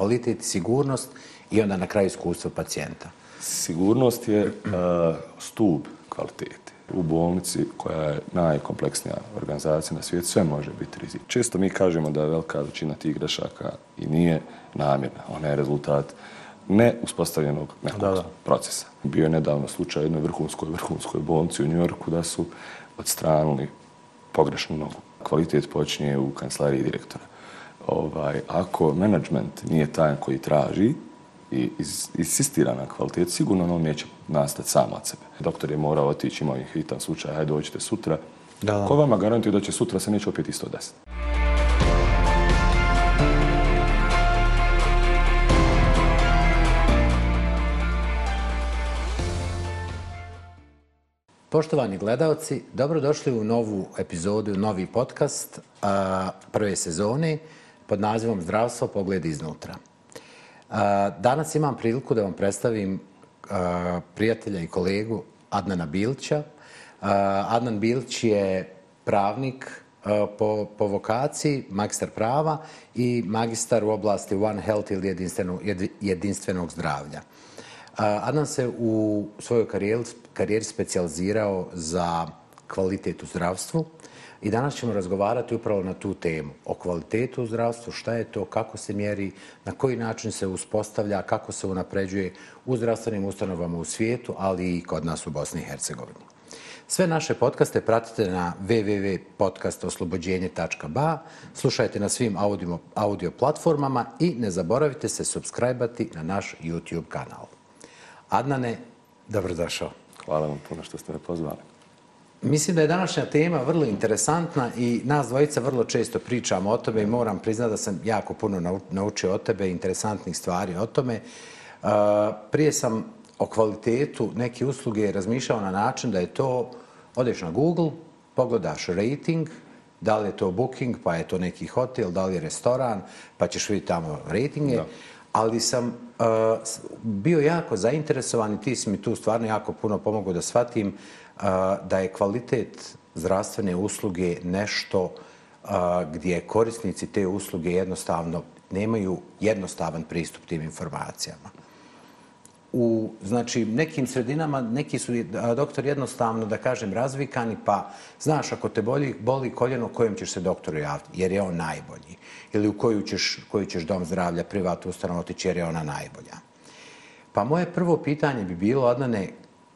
kvalitet, sigurnost i onda na kraju iskustvo pacijenta. Sigurnost je uh, stup kvalitete. U bolnici koja je najkompleksnija organizacija na svijetu, sve može biti rizik. Često mi kažemo da je velika većina tih grešaka i nije namjerna. Ona je rezultat ne uspostavljenog nekog da, da. procesa. Bio je nedavno slučaj jednoj vrhunskoj, vrhunskoj bolnici u Njorku da su odstranili pogrešnu nogu. Kvalitet počinje u kancelariji direktora. Ovaj, ako management nije taj koji traži i insistira na kvalitet, sigurno on neće nastati sam od sebe. Doktor je morao otići, imao je hitan slučaj, hajde dođite sutra. Da. Ko vama garantuje da će sutra se neće opet isto desiti? Poštovani gledalci, dobrodošli u novu epizodu, novi podcast a, prve sezone pod nazivom Zdravstvo pogled iznutra. Danas imam priliku da vam predstavim prijatelja i kolegu Adnana Bilća. Adnan Bilć je pravnik po, po vokaciji, magistar prava i magistar u oblasti One Health ili jedinstvenog, jedinstvenog zdravlja. Adnan se u svojoj karijeri, karijeri specializirao za kvalitet u zdravstvu i danas ćemo razgovarati upravo na tu temu. O kvalitetu u zdravstvu, šta je to, kako se mjeri, na koji način se uspostavlja, kako se unapređuje u zdravstvenim ustanovama u svijetu, ali i kod nas u Bosni i Hercegovini. Sve naše podcaste pratite na www.podcastoslobođenje.ba, slušajte na svim audio, audio platformama i ne zaboravite se subscribe-ati na naš YouTube kanal. Adnane, dobrodošao. Hvala vam puno što ste me pozvali. Mislim da je današnja tema vrlo interesantna i nas dvojica vrlo često pričamo o tome i moram priznati da sam jako puno naučio o tebe, interesantnih stvari o tome. Uh, prije sam o kvalitetu neke usluge razmišljao na način da je to, odeš na Google, pogledaš rating, da li je to booking, pa je to neki hotel, da li je restoran, pa ćeš vidjeti tamo ratinge. Da ali sam uh, bio jako zainteresovan i ti si mi tu stvarno jako puno pomogao da shvatim uh, da je kvalitet zdravstvene usluge nešto gdje korisnici te usluge jednostavno nemaju jednostavan pristup tim informacijama. U znači nekim sredinama neki su doktor jednostavno da kažem razvikani pa znaš ako te boli boli koljeno kojem ćeš se doktoru javiti jer je on najbolji. Ili u koju ćeš koju ćeš dom zdravlja privatnu ustanovu otići jer je ona najbolja. Pa moje prvo pitanje bi bilo Adnane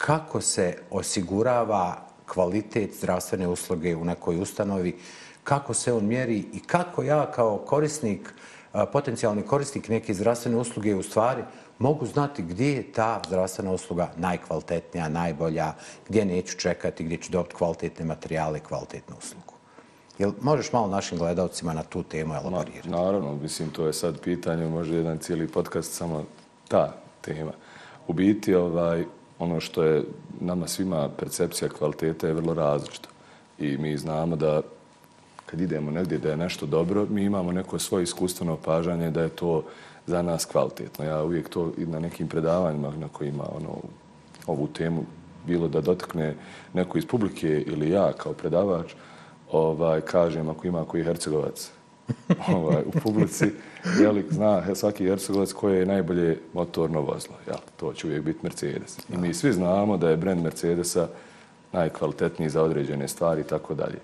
kako se osigurava kvalitet zdravstvene usluge u nekoj ustanovi kako se on mjeri i kako ja kao korisnik potencijalni korisnik neke zdravstvene usluge u stvari mogu znati gdje je ta zdravstvena usluga najkvalitetnija, najbolja, gdje neću čekati, gdje ću dobiti kvalitetne materijale i kvalitetnu uslugu. Jel možeš malo našim gledalcima na tu temu elaborirati? Na, naravno, mislim, to je sad pitanje, može jedan cijeli podcast, samo ta tema. U biti, ovaj, ono što je nama svima percepcija kvaliteta je vrlo različita. I mi znamo da kad idemo negdje da je nešto dobro, mi imamo neko svoje iskustveno opažanje da je to za nas kvalitetno. Ja uvijek to i na nekim predavanjima na kojima ono, ovu temu bilo da dotakne neko iz publike ili ja kao predavač, ovaj, kažem ako ima koji hercegovac ovaj, u publici, jeli, zna svaki hercegovac koje je najbolje motorno vozilo. Ja, to će uvijek biti Mercedes. I mi svi znamo da je brand Mercedesa najkvalitetniji za određene stvari i tako dalje.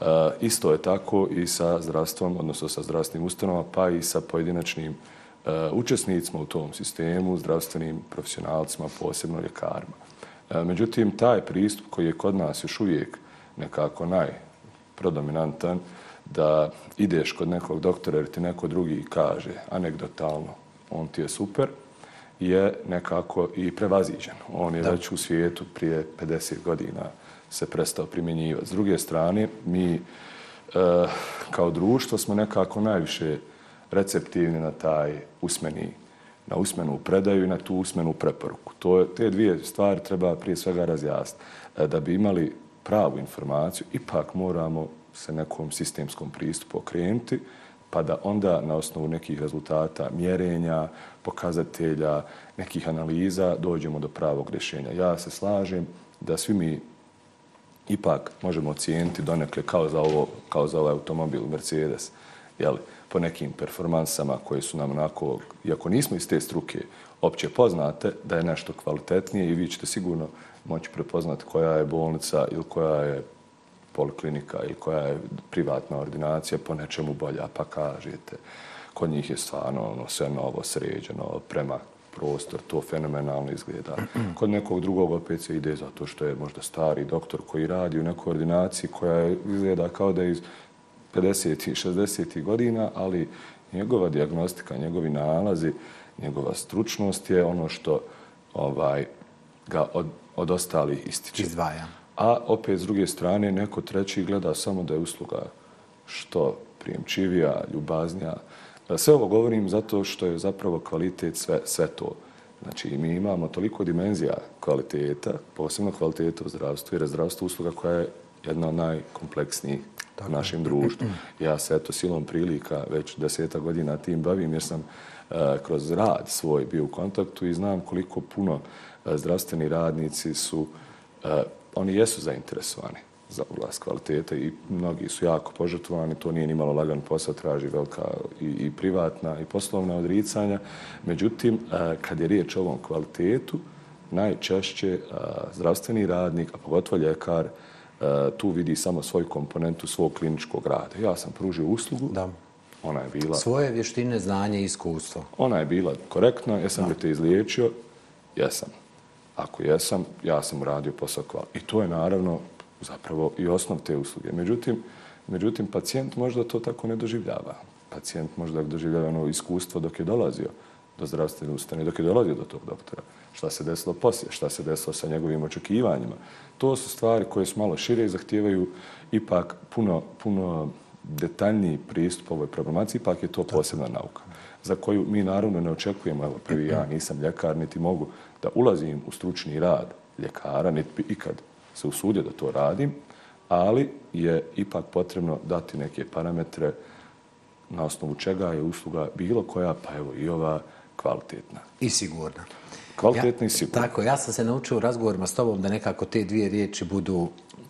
Uh, isto je tako i sa zdravstvom, odnosno sa zdravstvenim ustanovama, pa i sa pojedinačnim uh, Uh, učesnicima u tom sistemu, zdravstvenim profesionalcima, posebno ljekarima. Uh, međutim, taj pristup koji je kod nas još uvijek nekako najprodominantan, da ideš kod nekog doktora jer ti neko drugi kaže anegdotalno, on ti je super, je nekako i prevaziđen. On je da. već u svijetu prije 50 godina se prestao primjenjivati. S druge strane, mi uh, kao društvo smo nekako najviše receptivni na taj usmeni, na usmenu predaju i na tu usmenu preporuku. To, te dvije stvari treba prije svega razjasniti. E, da bi imali pravu informaciju, ipak moramo se nekom sistemskom pristupu okrenuti, pa da onda na osnovu nekih rezultata mjerenja, pokazatelja, nekih analiza dođemo do pravog rješenja. Ja se slažem da svi mi ipak možemo ocijeniti donekle kao za, ovo, kao za ovaj automobil Mercedes, jeli, po nekim performansama koje su nam onako, iako nismo iz te struke, opće poznate, da je nešto kvalitetnije i vi ćete sigurno moći prepoznati koja je bolnica ili koja je poliklinika ili koja je privatna ordinacija po nečemu bolja, pa kažete, kod njih je stvarno ono, sve novo, sređeno, prema prostor, to fenomenalno izgleda. Kod nekog drugog opet se ide zato što je možda stari doktor koji radi u nekoj ordinaciji koja izgleda kao da je iz 50. i 60. godina, ali njegova diagnostika, njegovi nalazi, njegova stručnost je ono što ovaj ga od, od ostalih ističe. Izdvaja. A opet s druge strane neko treći gleda samo da je usluga što prijemčivija, ljubaznija. Sve ovo govorim zato što je zapravo kvalitet sve, sve to. Znači, mi imamo toliko dimenzija kvaliteta, posebno kvaliteta u zdravstvu, jer je zdravstvo usluga koja je jedna od najkompleksnijih u našem društvu. Ja se eto silom prilika već deseta godina tim bavim jer sam uh, kroz rad svoj bio u kontaktu i znam koliko puno uh, zdravstveni radnici su, uh, oni jesu zainteresovani za vlast kvalitete i mnogi su jako požrtvovani, to nije nimalo lagan posao, traži velika i, i privatna i poslovna odricanja. Međutim, kad je riječ o ovom kvalitetu, najčešće zdravstveni radnik, a pogotovo ljekar, tu vidi samo svoju komponentu svog kliničkog rada. Ja sam pružio uslugu, da. ona je bila... Svoje vještine, znanje i iskustvo. Ona je bila korektna, jesam li te izliječio? Jesam. Ako jesam, ja sam uradio posao kval. I to je naravno zapravo i osnov te usluge. Međutim, međutim, pacijent možda to tako ne doživljava. Pacijent možda doživljava ono iskustvo dok je dolazio do zdravstvene ustane, dok je dolazio do tog doktora. Šta se desilo poslije, šta se desilo sa njegovim očekivanjima. To su stvari koje su malo šire i zahtijevaju ipak puno, puno detaljniji pristup ovoj problemaciji, ipak je to posebna nauka za koju mi naravno ne očekujemo, evo prvi ja nisam ljekar, niti mogu da ulazim u stručni rad ljekara, niti bi ikad se usudio da to radim, ali je ipak potrebno dati neke parametre na osnovu čega je usluga bilo koja, pa evo i ova kvalitetna. I sigurna. Kvalitetna ja, i sigurna. Tako, ja sam se naučio u razgovorima s tobom da nekako te dvije riječi budu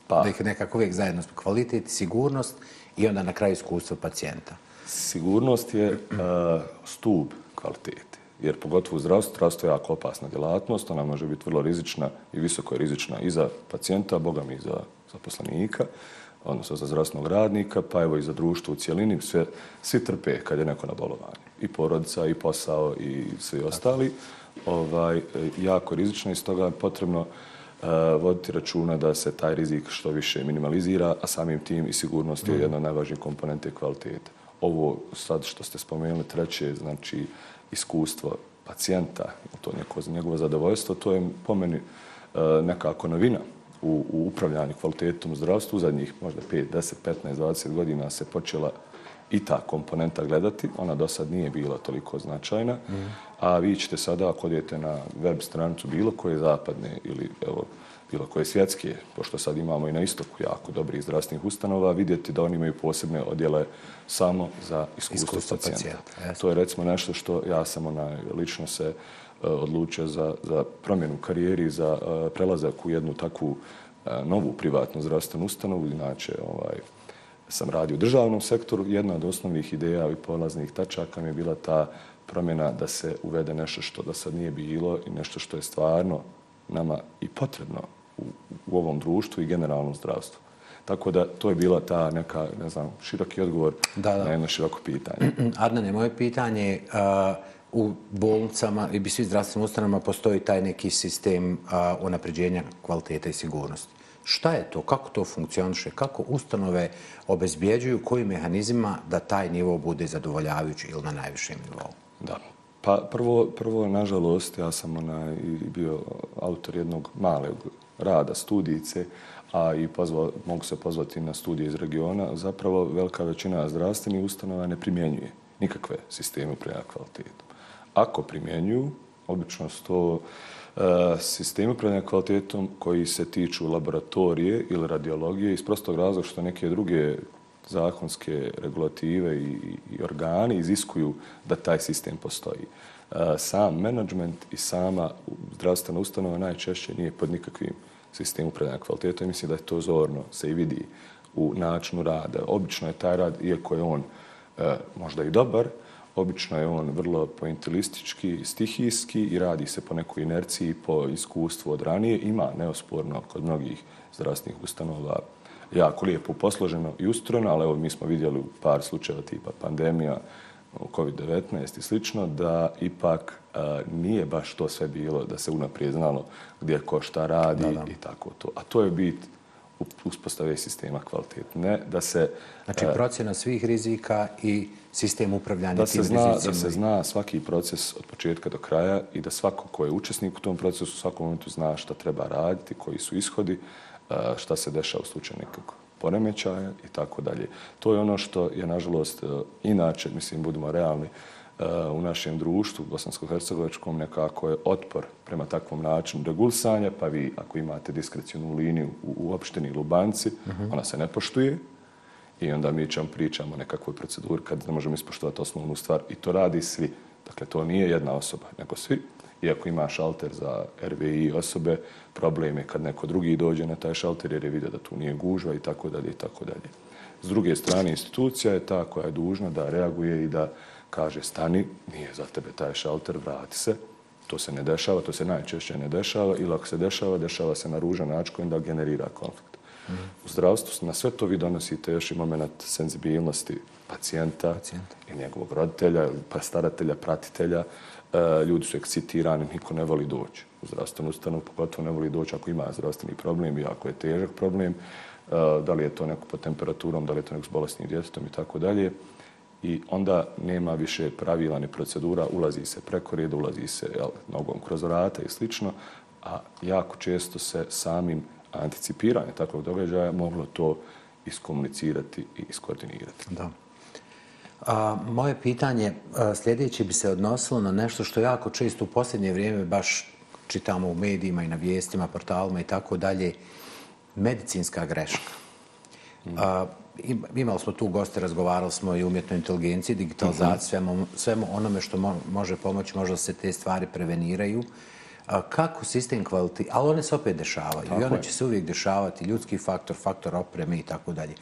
pa. da ih nekako uvijek zajedno kvalitet, sigurnost i onda na kraju iskustvo pacijenta. Sigurnost je uh, stup kvalitete jer pogotovo u zdravstvu, zdravstvo je jako opasna djelatnost, ona može biti vrlo rizična i visoko rizična i za pacijenta, boga mi i za zaposlenika, odnosno za zdravstvenog radnika, pa evo i za društvo u cijelini, sve, svi trpe kad je neko na bolovanju. I porodica, i posao, i svi ostali. Ovaj, jako rizično i stoga je potrebno uh, voditi računa da se taj rizik što više minimalizira, a samim tim i sigurnost je mhm. jedna od najvažnijih komponente kvalitete. Ovo sad što ste spomenuli, treće, znači iskustvo pacijenta, to neko njegovo zadovoljstvo, to je po meni e, nekako novina u, u upravljanju kvalitetom u zdravstvu. U zadnjih možda 5, 10, 15, 20 godina se počela i ta komponenta gledati. Ona do sad nije bila toliko značajna. Mm. A vi ćete sada, ako odete na web stranicu bilo koje zapadne ili evo, bilo koje svjetske, pošto sad imamo i na istoku jako dobrih zdravstvenih ustanova, vidjeti da oni imaju posebne odjele samo za iskustvo, iskustvo pacijenta. pacijenta. To je recimo nešto što ja sam onaj, lično se uh, odlučio za, za promjenu karijeri, za uh, prelazak u jednu takvu uh, novu privatnu zdravstvenu ustanovu. Inače, ovaj, sam radio u državnom sektoru. Jedna od osnovnih ideja i polaznih tačaka mi je bila ta promjena da se uvede nešto što do sad nije bilo i nešto što je stvarno nama i potrebno u, ovom društvu i generalnom zdravstvu. Tako da to je bila ta neka, ne znam, široki odgovor da, da. na jedno široko pitanje. Arnane, moje pitanje, uh, u bolnicama i svi zdravstvenim ustanama postoji taj neki sistem uh, unapređenja kvalitete i sigurnosti. Šta je to? Kako to funkcioniše? Kako ustanove obezbijeđuju koji mehanizima da taj nivo bude zadovoljavajući ili na najvišem nivou? Da. Pa prvo, prvo nažalost, ja sam ona, i bio autor jednog malog rada, studijice, a i pozva, mogu se pozvati na studije iz regiona, zapravo velika većina zdravstvenih ustanova ne primjenjuje nikakve sisteme upravljanja kvalitetom. Ako primjenjuju, obično su to uh, sistemi upravljanja kvalitetom koji se tiču laboratorije ili radiologije iz prostog razloga što neke druge zakonske regulative i, i organi iziskuju da taj sistem postoji. E, sam management i sama zdravstvena ustanova najčešće nije pod nikakvim uh, sistem upravljanja kvalitetom. Mislim da je to zorno se i vidi u načinu rada. Obično je taj rad, iako je on e, možda i dobar, obično je on vrlo pointilistički, stihijski i radi se po nekoj inerciji, po iskustvu od ranije. Ima neosporno kod mnogih zdravstvenih ustanova jako lijepo posloženo i ustrojeno, ali evo mi smo vidjeli u par slučajeva tipa pandemija, COVID-19 i slično, da ipak a, nije baš to sve bilo da se unaprijed znalo gdje ko šta radi da, da. i tako to. A to je bit uspostave sistema kvalitete. Ne da se... Znači procjena svih rizika i sistem upravljanja da tim se zna, rizicima. Da se zna svaki proces od početka do kraja i da svako ko je učesnik u tom procesu u svakom momentu zna šta treba raditi, koji su ishodi, šta se dešava u slučaju nekog poremećaja i tako dalje. To je ono što je, nažalost, inače, mislim, budemo realni, u našem društvu, bosansko-hercegovačkom, nekako je otpor prema takvom načinu regulisanja, pa vi, ako imate diskrecijnu liniju u, u opštini Lubanci, uh mhm. -huh. ona se ne poštuje i onda mi ćemo pričamo o nekakvoj proceduri kad ne možemo ispoštovati osnovnu stvar i to radi svi. Dakle, to nije jedna osoba, nego svi. Iako ima šalter za RVI osobe, problem je kad neko drugi dođe na taj šalter jer je vidio da tu nije gužva i tako dalje i tako dalje. S druge strane, institucija je ta koja je dužna da reaguje i da kaže stani, nije za tebe taj šalter, vrati se. To se ne dešava, to se najčešće ne dešava ili ako se dešava, dešava se na ružan način koji da generira konflikt. Mm. U zdravstvu na sve to vi donosite još i moment senzibilnosti pacijenta, pacijenta. i njegovog roditelja, pa staratelja, pratitelja. E, ljudi su ekscitirani, niko ne voli doći u zdravstvenu ustanovu, pogotovo ne voli doći ako ima zdravstveni problem i ako je težak problem, e, da li je to neko po temperaturom, da li je to neko s bolestnim djetetom i tako dalje i onda nema više pravila ni procedura, ulazi se preko reda, ulazi se jel, nogom kroz vrata i slično, a jako često se samim anticipiranjem takvog događaja moglo to iskomunicirati i iskoordinirati. Da. A, moje pitanje a, sljedeće bi se odnosilo na nešto što jako često u posljednje vrijeme baš čitamo u medijima i na vijestima, portalima i tako dalje, medicinska greška. A, imali smo tu goste, razgovarali smo i umjetnoj inteligenciji, digitalizaciji, svemu, svemu onome što mo, može pomoći, možda se te stvari preveniraju. Kako sistem kvaliti, ali one se opet dešavaju tako i one je. će se uvijek dešavati, ljudski faktor, faktor opreme i tako dalje.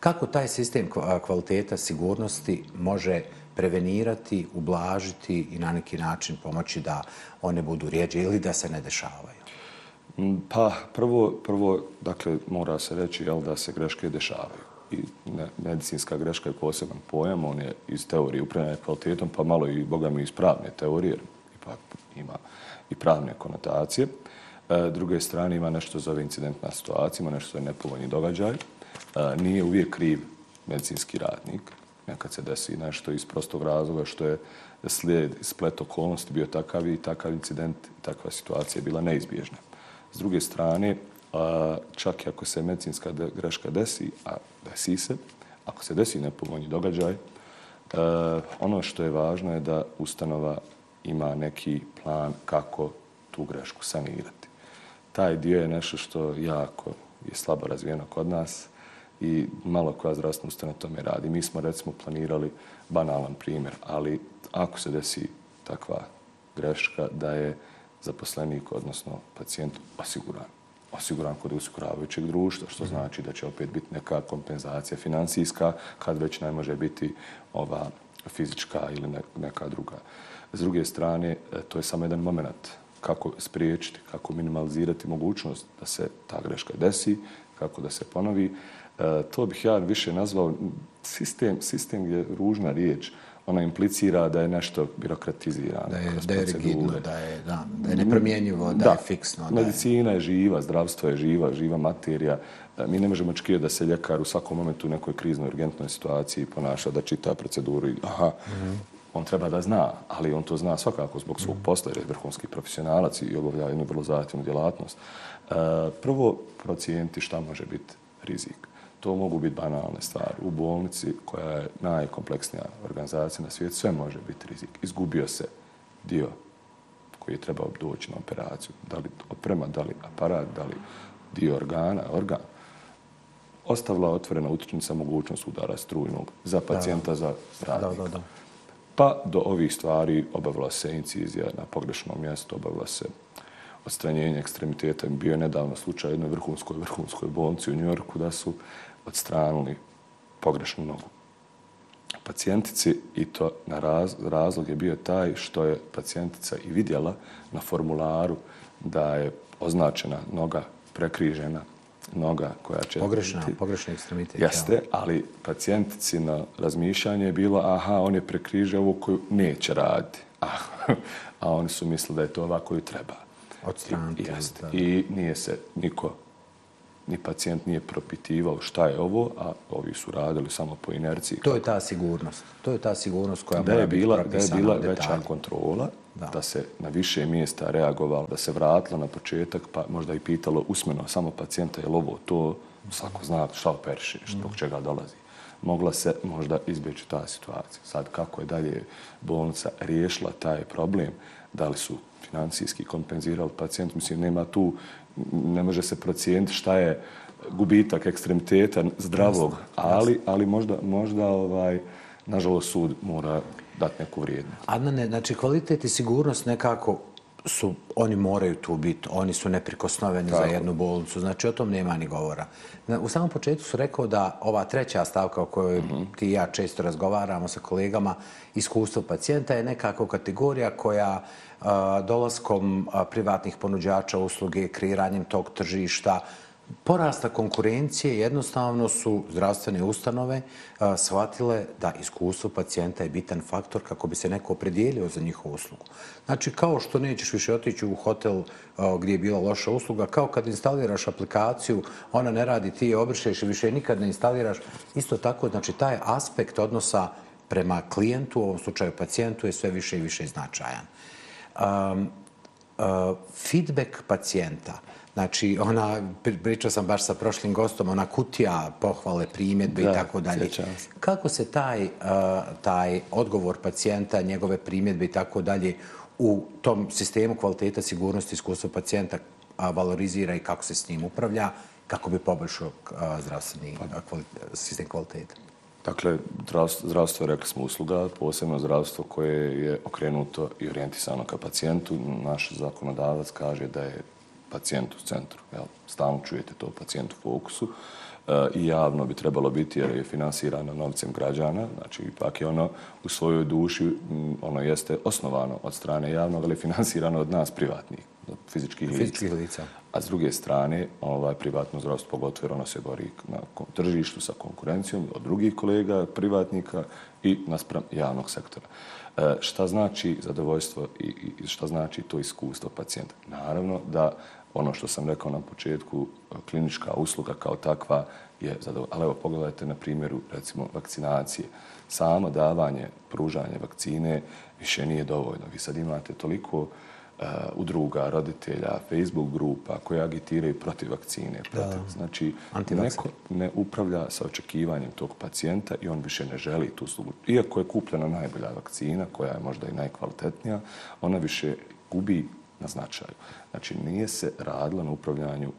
Kako taj sistem kvaliteta sigurnosti može prevenirati, ublažiti i na neki način pomoći da one budu rijeđe ili da se ne dešavaju? Pa, prvo, prvo dakle, mora se reći jel, da se greške dešavaju i medicinska greška je poseban pojam, on je iz teorije upravljanja kvalitetom, pa malo i, boga mi, iz pravne teorije, ipak ima i pravne konotacije. E, druge strane ima nešto zove incidentna situacija, ima nešto zove nepovoljni događaj. E, nije uvijek kriv medicinski radnik, nekad se desi nešto iz prostog razloga što je slijed splet okolnosti bio takav i takav incident, takva situacija je bila neizbježna. S druge strane, a, čak i ako se medicinska greška desi, a desi se, ako se desi nepovoljni događaj, a, ono što je važno je da ustanova ima neki plan kako tu grešku sanirati. Taj dio je nešto što jako je slabo razvijeno kod nas i malo koja zdravstvena ustanova tome radi. Mi smo recimo planirali banalan primjer, ali ako se desi takva greška da je zaposlenik, odnosno pacijent, osiguran osiguran kod usikuravajućeg društva, što znači da će opet biti neka kompenzacija financijska kad već ne može biti ova fizička ili neka druga. S druge strane, e, to je samo jedan moment kako spriječiti, kako minimalizirati mogućnost da se ta greška desi, kako da se ponovi. E, to bih ja više nazvao sistem, sistem je ružna riječ, ona implicira da je nešto birokratizirano. Da je, da je rigidno, da je, da, da je nepromjenjivo, da, da je fiksno. Medicina je živa, zdravstvo je živa, živa materija. E, mi ne možemo očekivati da se ljekar u svakom momentu u nekoj kriznoj, urgentnoj situaciji ponaša, da čita proceduru i aha, mm -hmm. on treba da zna, ali on to zna svakako zbog svog posla, jer je vrhunski profesionalac i obavlja jednu vrlo zahtjevnu djelatnost. E, prvo, procijenti šta može biti rizik to mogu biti banalne stvari. U bolnici, koja je najkompleksnija organizacija na svijetu, sve može biti rizik. Izgubio se dio koji je trebao doći na operaciju. Da li oprema, da li aparat, da li dio organa, organ. Ostavila otvorena utičnica mogućnost udara strujnog za pacijenta, da, za radnika. Da, da, da. Pa do ovih stvari obavila se incizija na pogrešnom mjestu, obavila se odstranjenje ekstremiteta. Bio je nedavno slučaj jednoj vrhunskoj, vrhunskoj bolnici u Njorku da su odstranili pogrešnu nogu. pacijentici i to na raz, razlog je bio taj što je pacijentica i vidjela na formularu da je označena noga prekrižena noga koja će... Pogrešna, biti, pogrešni ekstremitet. Jeste, ali pacijentici na razmišljanje je bilo aha, on je prekrižio ovu koju neće raditi. A, a oni su mislili da je to ova koju treba. Od jeste. I nije se niko ni pacijent nije propitivao šta je ovo, a ovi su radili samo po inerciji. To je ta sigurnost. To je ta sigurnost koja da je bila, Da je bila veća kontrola, da. da se na više mjesta reagovalo, da se vratilo na početak, pa možda i pitalo usmeno samo pacijenta, je li ovo to, svako zna šta operiše, što mm. čega dolazi. Mogla se možda izbjeći ta situacija. Sad, kako je dalje bolnica riješila taj problem, da li su financijski kompenzirali pacijent, mislim, nema tu ne može se procijeniti šta je gubitak ekstremiteta zdravog, ali, ali možda, možda ovaj, nažalost, sud mora dati neku vrijednost. Adnane, znači kvalitet i sigurnost nekako su, oni moraju tu biti, oni su neprikosnoveni Tako. za jednu bolnicu, znači o tom nema ni govora. U samom početku su rekao da ova treća stavka o kojoj mm -hmm. ti i ja često razgovaramo sa kolegama, iskustvo pacijenta je nekako kategorija koja dolaskom privatnih ponuđača usluge, kreiranjem tog tržišta, porasta konkurencije, jednostavno su zdravstvene ustanove shvatile da iskustvo pacijenta je bitan faktor kako bi se neko opredijelio za njihovu uslugu. Znači, kao što nećeš više otići u hotel gdje je bila loša usluga, kao kad instaliraš aplikaciju, ona ne radi, ti je obrišeš i više nikad ne instaliraš. Isto tako, znači, taj aspekt odnosa prema klijentu, u ovom slučaju pacijentu, je sve više i više značajan um, uh, feedback pacijenta, znači ona, pričao sam baš sa prošlim gostom, ona kutija pohvale, primjedbe i tako dalje. Kako se taj, taj odgovor pacijenta, njegove primjedbe i tako dalje u tom sistemu kvaliteta, sigurnosti, iskustva pacijenta valorizira i kako se s njim upravlja, kako bi poboljšao zdravstveni uh, kvalitet, sistem kvaliteta? Dakle, zdravstvo, rekli smo, usluga, posebno zdravstvo koje je okrenuto i orijentisano ka pacijentu. Naš zakonodavac kaže da je pacijent u centru. Jel? Stalno čujete to pacijent u fokusu. E, I javno bi trebalo biti jer je finansirano novcem građana. Znači, ipak je ono u svojoj duši, ono jeste osnovano od strane javnog, ali finansirano od nas privatnih fizičkih, fizičkih lica. A s druge strane, ovaj privatno zdravstvo pogotovo ono se bori na tržištu sa konkurencijom od drugih kolega, privatnika i naspram javnog sektora. E, šta znači zadovoljstvo i, i šta znači to iskustvo pacijenta? Naravno da ono što sam rekao na početku, klinička usluga kao takva je zadovoljstvo. Ali evo, pogledajte na primjeru, recimo, vakcinacije. Samo davanje, pružanje vakcine više nije dovoljno. Vi sad imate toliko uh, udruga, roditelja, Facebook grupa koje agitiraju protiv vakcine. Protiv. Da. Znači, neko ne upravlja sa očekivanjem tog pacijenta i on više ne želi tu slugu. Iako je kupljena najbolja vakcina, koja je možda i najkvalitetnija, ona više gubi na značaju. Znači, nije se radilo na upravljanju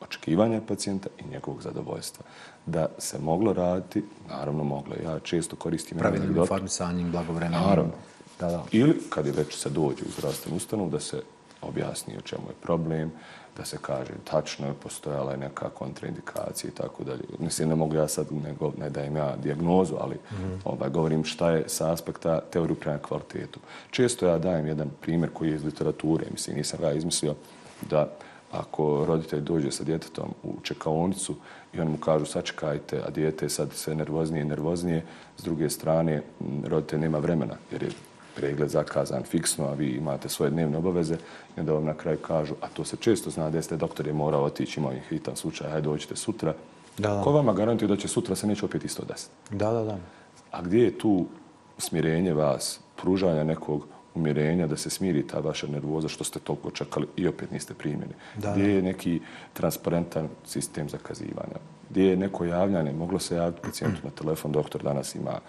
očekivanja pacijenta i njegovog zadovoljstva. Da se moglo raditi, naravno moglo. Ja često koristim... Pravilnim informisanjem, blagovremenim. Naravno. Da, da. Ili kad je već se dođe u zdravstvenu ustanovu da se objasni o čemu je problem, da se kaže tačno je postojala je neka kontraindikacija i tako dalje. Mislim, ne mogu ja sad, nego ne dajem ja diagnozu, ali mm -hmm. ovaj, govorim šta je sa aspekta teoriju prema kvalitetu. Često ja dajem jedan primjer koji je iz literature, mislim, nisam ga izmislio da ako roditelj dođe sa djetetom u čekaonicu i oni mu kažu sačekajte, a dijete je sad sve nervoznije i nervoznije, s druge strane roditelj nema vremena jer je pregled zakazan fiksno, a vi imate svoje dnevne obaveze, i onda vam na kraju kažu, a to se često zna, da jeste doktor je morao otići, imao je hitan slučaj, hajde dođite sutra. Da, da. Ko vama garantuje da će sutra se neće opet isto desiti? Da, da, da. A gdje je tu smirenje vas, pružanja nekog umirenja da se smiri ta vaša nervoza što ste toliko čekali i opet niste primjeni? Da, gdje je neki transparentan sistem zakazivanja? Gdje je neko javljanje? Moglo se javiti pacijentu na telefon, doktor danas ima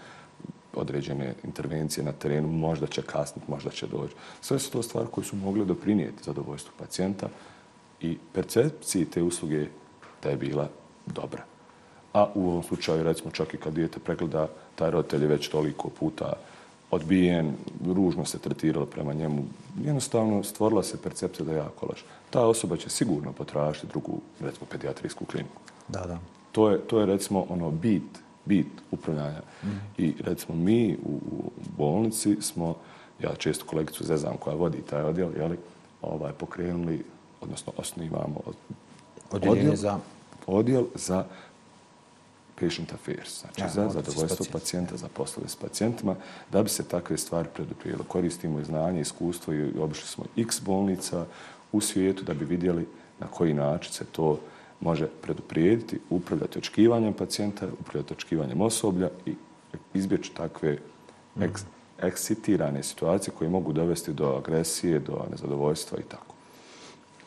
određene intervencije na terenu, možda će kasniti, možda će doći. Sve su to stvari koje su mogle doprinijeti zadovoljstvu pacijenta i percepciji te usluge da je bila dobra. A u ovom slučaju, recimo, čak i kad dijete pregleda, taj roditelj je već toliko puta odbijen, ružno se tretiralo prema njemu. Jednostavno stvorila se percepcija da je jako loš. Ta osoba će sigurno potražiti drugu, recimo, pediatrijsku kliniku. Da, da. To je, to je recimo, ono bit bit upravljanja. I recimo mi u, u bolnici smo, ja često kolegicu zezam koja vodi taj odjel, jeli, ovaj, pokrenuli, odnosno osnivamo od, odjel, za... odjel za patient affairs, znači Ja, za zadovoljstvo pacijenta, za poslove s pacijentima, da bi se takve stvari preduprijelo. Koristimo i znanje, iskustvo i obišli smo x bolnica u svijetu da bi vidjeli na koji način se to može preduprijediti, upravljati očekivanjem pacijenta, upravljati očekivanjem osoblja i izbjeći takve eks, ekscitirane situacije koje mogu dovesti do agresije, do nezadovoljstva i tako.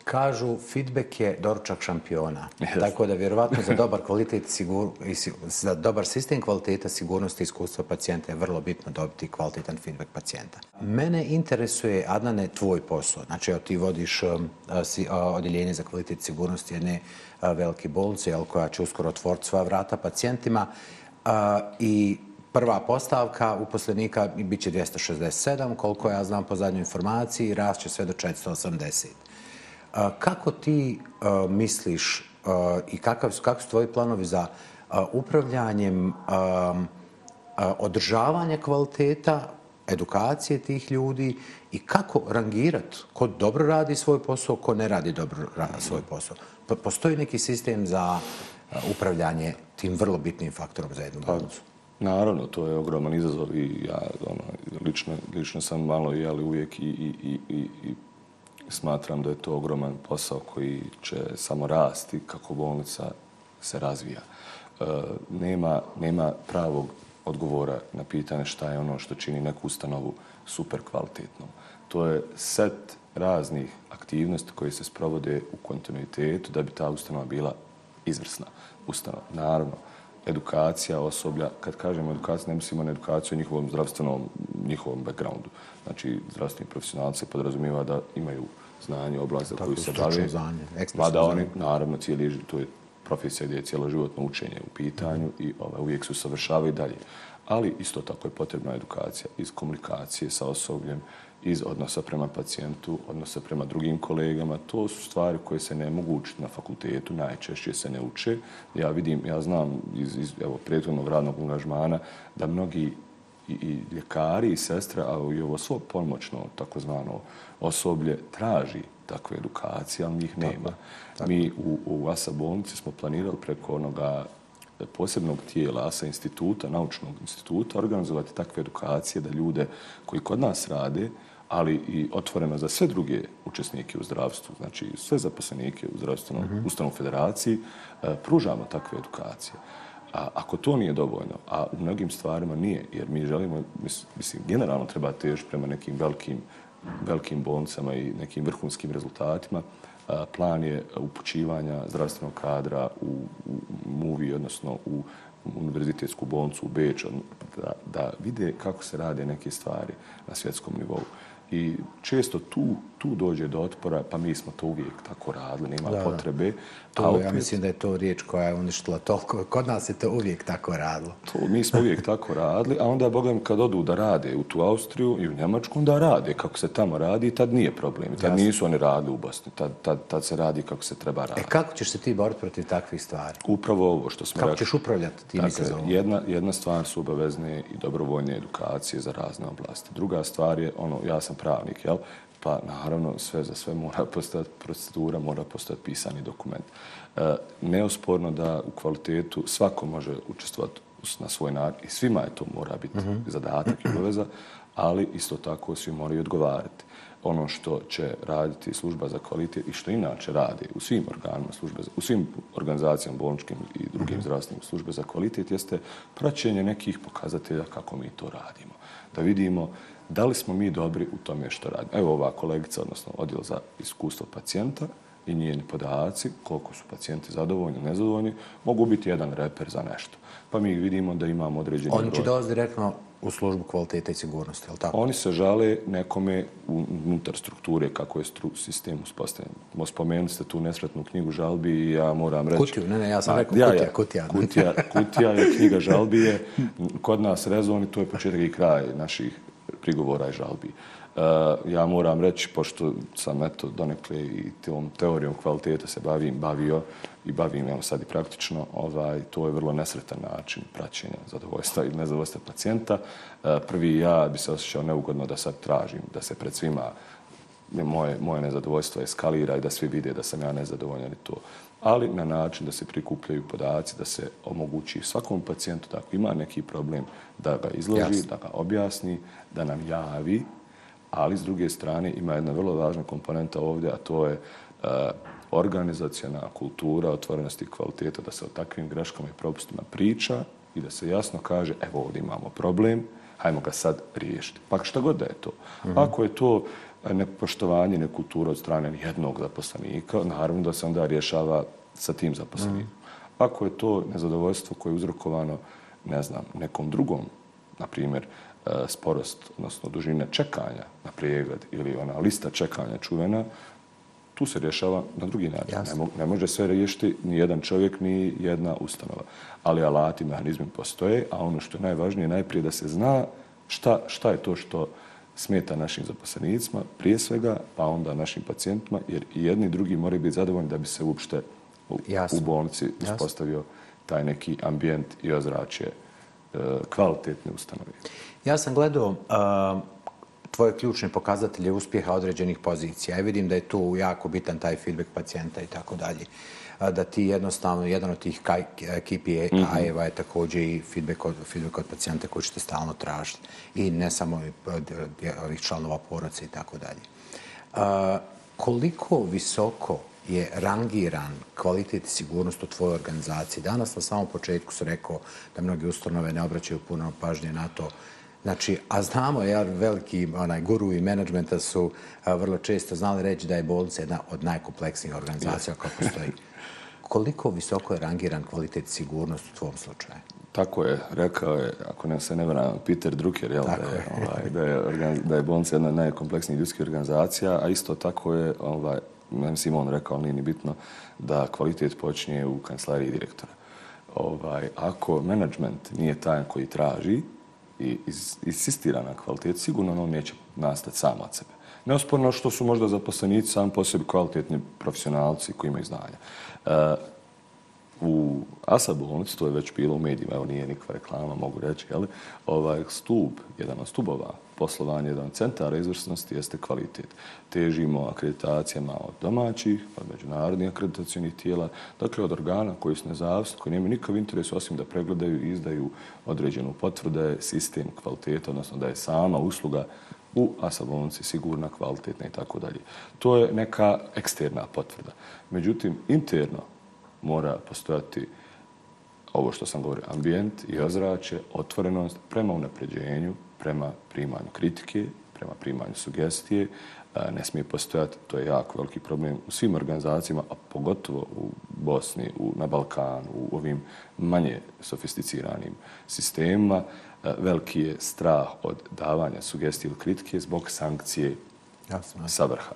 Kažu, feedback je doručak šampiona. Jeste. Tako da vjerovatno za dobar kvalitet sigur, i si- za dobar sistem kvaliteta sigurnosti i iskustva pacijenta je vrlo bitno dobiti kvalitetan feedback pacijenta. Mene interesuje, Adnane, tvoj posao. Znači, evo, ti vodiš um, odjeljenje za kvalitet sigurnosti jedne a, velike bolnice, jel, koja će uskoro otvoriti sva vrata pacijentima. I prva postavka uposlenika bit će 267, koliko ja znam po zadnjoj informaciji, i rast će sve do 480. Kako ti misliš i kakav, su- su tvoji planovi za upravljanjem održavanja kvaliteta, edukacije tih ljudi i kako rangirati ko dobro radi svoj posao, ko ne radi dobro svoj posao? Po- Postoji neki sistem za upravljanje tim vrlo bitnim faktorom za jednu bolnicu? Naravno, to je ogroman izazov i ja ono, lično, lično sam malo jeli, uvijek i, i, i, i, i smatram da je to ogroman posao koji će samo rasti kako bolnica se razvija. E, nema, nema pravog odgovora na pitanje šta je ono što čini neku ustanovu super kvalitetnom. To je set raznih aktivnosti koje se sprovode u kontinuitetu da bi ta ustanova bila izvrsna ustanova. Naravno, edukacija osoblja, kad kažemo edukacija, ne mislimo na edukaciju o njihovom zdravstvenom, njihovom backgroundu. Znači, zdravstveni profesionalci podrazumijeva da imaju znanje, oblast za koju se stručno bave. znanje, Mada oni, naravno, cijeli, to je profesija gdje je cijeloživotno učenje u pitanju i ovaj, uvijek se usavršavaju dalje. Ali isto tako je potrebna edukacija iz komunikacije sa osobljem, iz odnosa prema pacijentu, odnosa prema drugim kolegama. To su stvari koje se ne mogu učiti na fakultetu, najčešće se ne uče. Ja vidim, ja znam iz, iz evo, prethodnog radnog angažmana da mnogi i, i ljekari i sestre, a i ovo svo pomoćno takozvano osoblje traži takve edukacije, ali njih nema. Mi u, u ASA bolnici smo planirali preko onoga posebnog tijela ASA instituta, naučnog instituta, organizovati takve edukacije da ljude koji kod nas rade, ali i otvoreno za sve druge učesnike u zdravstvu, znači sve zaposlenike u zdravstvenom uh ustanovu federaciji, e, pružamo takve edukacije. A ako to nije dovoljno, a u mnogim stvarima nije, jer mi želimo, mislim, generalno treba tež prema nekim velikim, velikim bolnicama i nekim vrhunskim rezultatima, plan je upućivanja zdravstvenog kadra u, u MUVI, odnosno u univerzitetsku bolnicu u Beč, da, da vide kako se rade neke stvari na svjetskom nivou. I često tu, tu dođe do otpora, pa mi smo to uvijek tako radili, nema Da, da. potrebe. To, a ja opet- mislim da je to riječ koja je uništila toliko. Kod nas je to uvijek tako radilo. To, mi smo uvijek tako radili, a onda, Boga mi, kad odu da rade u tu Austriju i u Njemačku, onda rade kako se tamo radi i tad nije problem. Tad Jasno. nisu oni radili u Bosni, tad, tad, tad se radi kako se treba E raditi. kako ćeš se ti boriti protiv takvih stvari? Upravo ovo što smo Kako rekli. ćeš upravljati tim Dakle, izazovom? jedna, jedna stvar su obavezne i dobrovoljne edukacije za razne oblasti. Druga stvar je, ono, ja sam pravnik, jel? Pa naravno sve za sve mora postati procedura, mora postati pisani dokument. E, neosporno da u kvalitetu svako može učestvovati na svoj način i svima je to mora biti zadatak i obaveza, ali isto tako svi moraju odgovarati. Ono što će raditi služba za kvalitet i što inače radi u svim organima službe, u svim organizacijama bolničkim i drugim zdravstvenim službe za kvalitet jeste praćenje nekih pokazatelja kako mi to radimo. Da vidimo da li smo mi dobri u tome što radimo. Evo ova kolegica, odnosno odjel za iskustvo pacijenta i njeni podaci, koliko su pacijenti zadovoljni, nezadovoljni, mogu biti jedan reper za nešto. Pa mi vidimo da imamo određeni Oni će broj. dolaziti direktno u službu kvaliteta i sigurnosti, je li tako? Oni se žale nekome unutar strukture kako je stru, sistem uspostavljen. Mo spomenuli ste tu nesretnu knjigu žalbi i ja moram reći... Kutiju, ne, ne, ja sam A, rekao kutija, kutija. Kutija, kutija je knjiga žalbi je kod nas rezon i to je početak i kraj naših prigovora i žalbi. E, ja moram reći, pošto sam eto donekle i tom teorijom kvaliteta se bavim, bavio i bavim evo sad i praktično, ovaj, to je vrlo nesretan način praćenja zadovoljstva ili nezadovoljstva pacijenta. E, prvi ja bi se osjećao neugodno da sad tražim da se pred svima moje, moje nezadovoljstvo eskalira i da svi vide da sam ja nezadovoljan i to. Ali na način da se prikupljaju podaci, da se omogući svakom pacijentu da ako ima neki problem da ga izloži, Jasne. da ga objasni, da nam javi, ali s druge strane ima jedna vrlo važna komponenta ovdje, a to je uh, organizacijona kultura, otvorenosti i kvaliteta, da se o takvim greškama i propustima priča i da se jasno kaže, evo ovdje imamo problem, hajmo ga sad riješiti. Pa šta god da je to. Mm -hmm. Ako je to nepoštovanje nekultura od strane jednog zaposlenika, naravno da se onda rješava sa tim zaposlenikom. Mm. Ako je to nezadovoljstvo koje je uzrokovano, ne znam, nekom drugom, na primjer, e, sporost, odnosno dužine čekanja na pregled ili ona lista čekanja čuvena, tu se rješava na drugi način. Ne, ne može sve riješiti ni jedan čovjek, ni jedna ustanova. Ali alati, mehanizmi postoje, a ono što je najvažnije, najprije da se zna šta, šta je to što smeta našim zaposlenicima, prije svega, pa onda našim pacijentima, jer i jedni i drugi moraju biti zadovoljni da bi se uopšte u, u bolnici uspostavio taj neki ambijent i ozračje e, kvalitetne ustanove. Ja sam gledao uh, tvoje ključne pokazatelje uspjeha određenih pozicija. Ja vidim da je tu jako bitan taj feedback pacijenta i tako dalje da ti jednostavno, jedan od tih KPI-eva je također i feedback od, feedback od pacijenta koji ćete stalno tražiti. I ne samo od ovih članova poroca i tako dalje. Koliko visoko je rangiran kvalitet i sigurnost u tvojoj organizaciji? Danas na samom početku su rekao da mnogi ustanove ne obraćaju puno pažnje na to Znači, a znamo, ja, veliki onaj, guru i menadžmenta su a, vrlo često znali reći da je bolnica jedna od najkompleksnijih organizacija koja postoji koliko visoko je rangiran kvalitet sigurnost u tvom slučaju? Tako je, rekao je, ako ne se ne vrana, Peter Drucker, jel, da, je, ovaj, da, je, da je bolnica jedna od najkompleksnijih ljudskih organizacija, a isto tako je, ovaj, ne mislim on rekao, ali nije ni bitno, da kvalitet počinje u kancelariji direktora. Ovaj, ako management nije taj koji traži i insistira na kvalitet, sigurno on neće nastati sam od sebe. Neosporno što su možda zaposlenici sam po sebi kvalitetni profesionalci koji imaju znanja. Uh, u ASA bolnici, to je već bilo u medijima, evo nije nikakva reklama, mogu reći, ali ovaj stup, jedan od stubova poslovanja, jedan od centara izvrsnosti jeste kvalitet. Težimo akreditacijama od domaćih, od međunarodnih akreditacijonih tijela, dakle od organa koji su nezavisni, koji nemaju nikakav interes osim da pregledaju i izdaju određenu potvrde, sistem kvaliteta, odnosno da je sama usluga u Asabonci, sigurna, kvalitetna i tako dalje. To je neka eksterna potvrda. Međutim, interno mora postojati ovo što sam govorio, ambijent i ozračje, otvorenost prema unapređenju, prema primanju kritike, prema primanju sugestije. Ne smije postojati, to je jako veliki problem u svim organizacijama, a pogotovo u Bosni, u, na Balkanu, u ovim manje sofisticiranim sistemima. Veliki je strah od davanja sugestije ili kritike zbog sankcije sa vrha.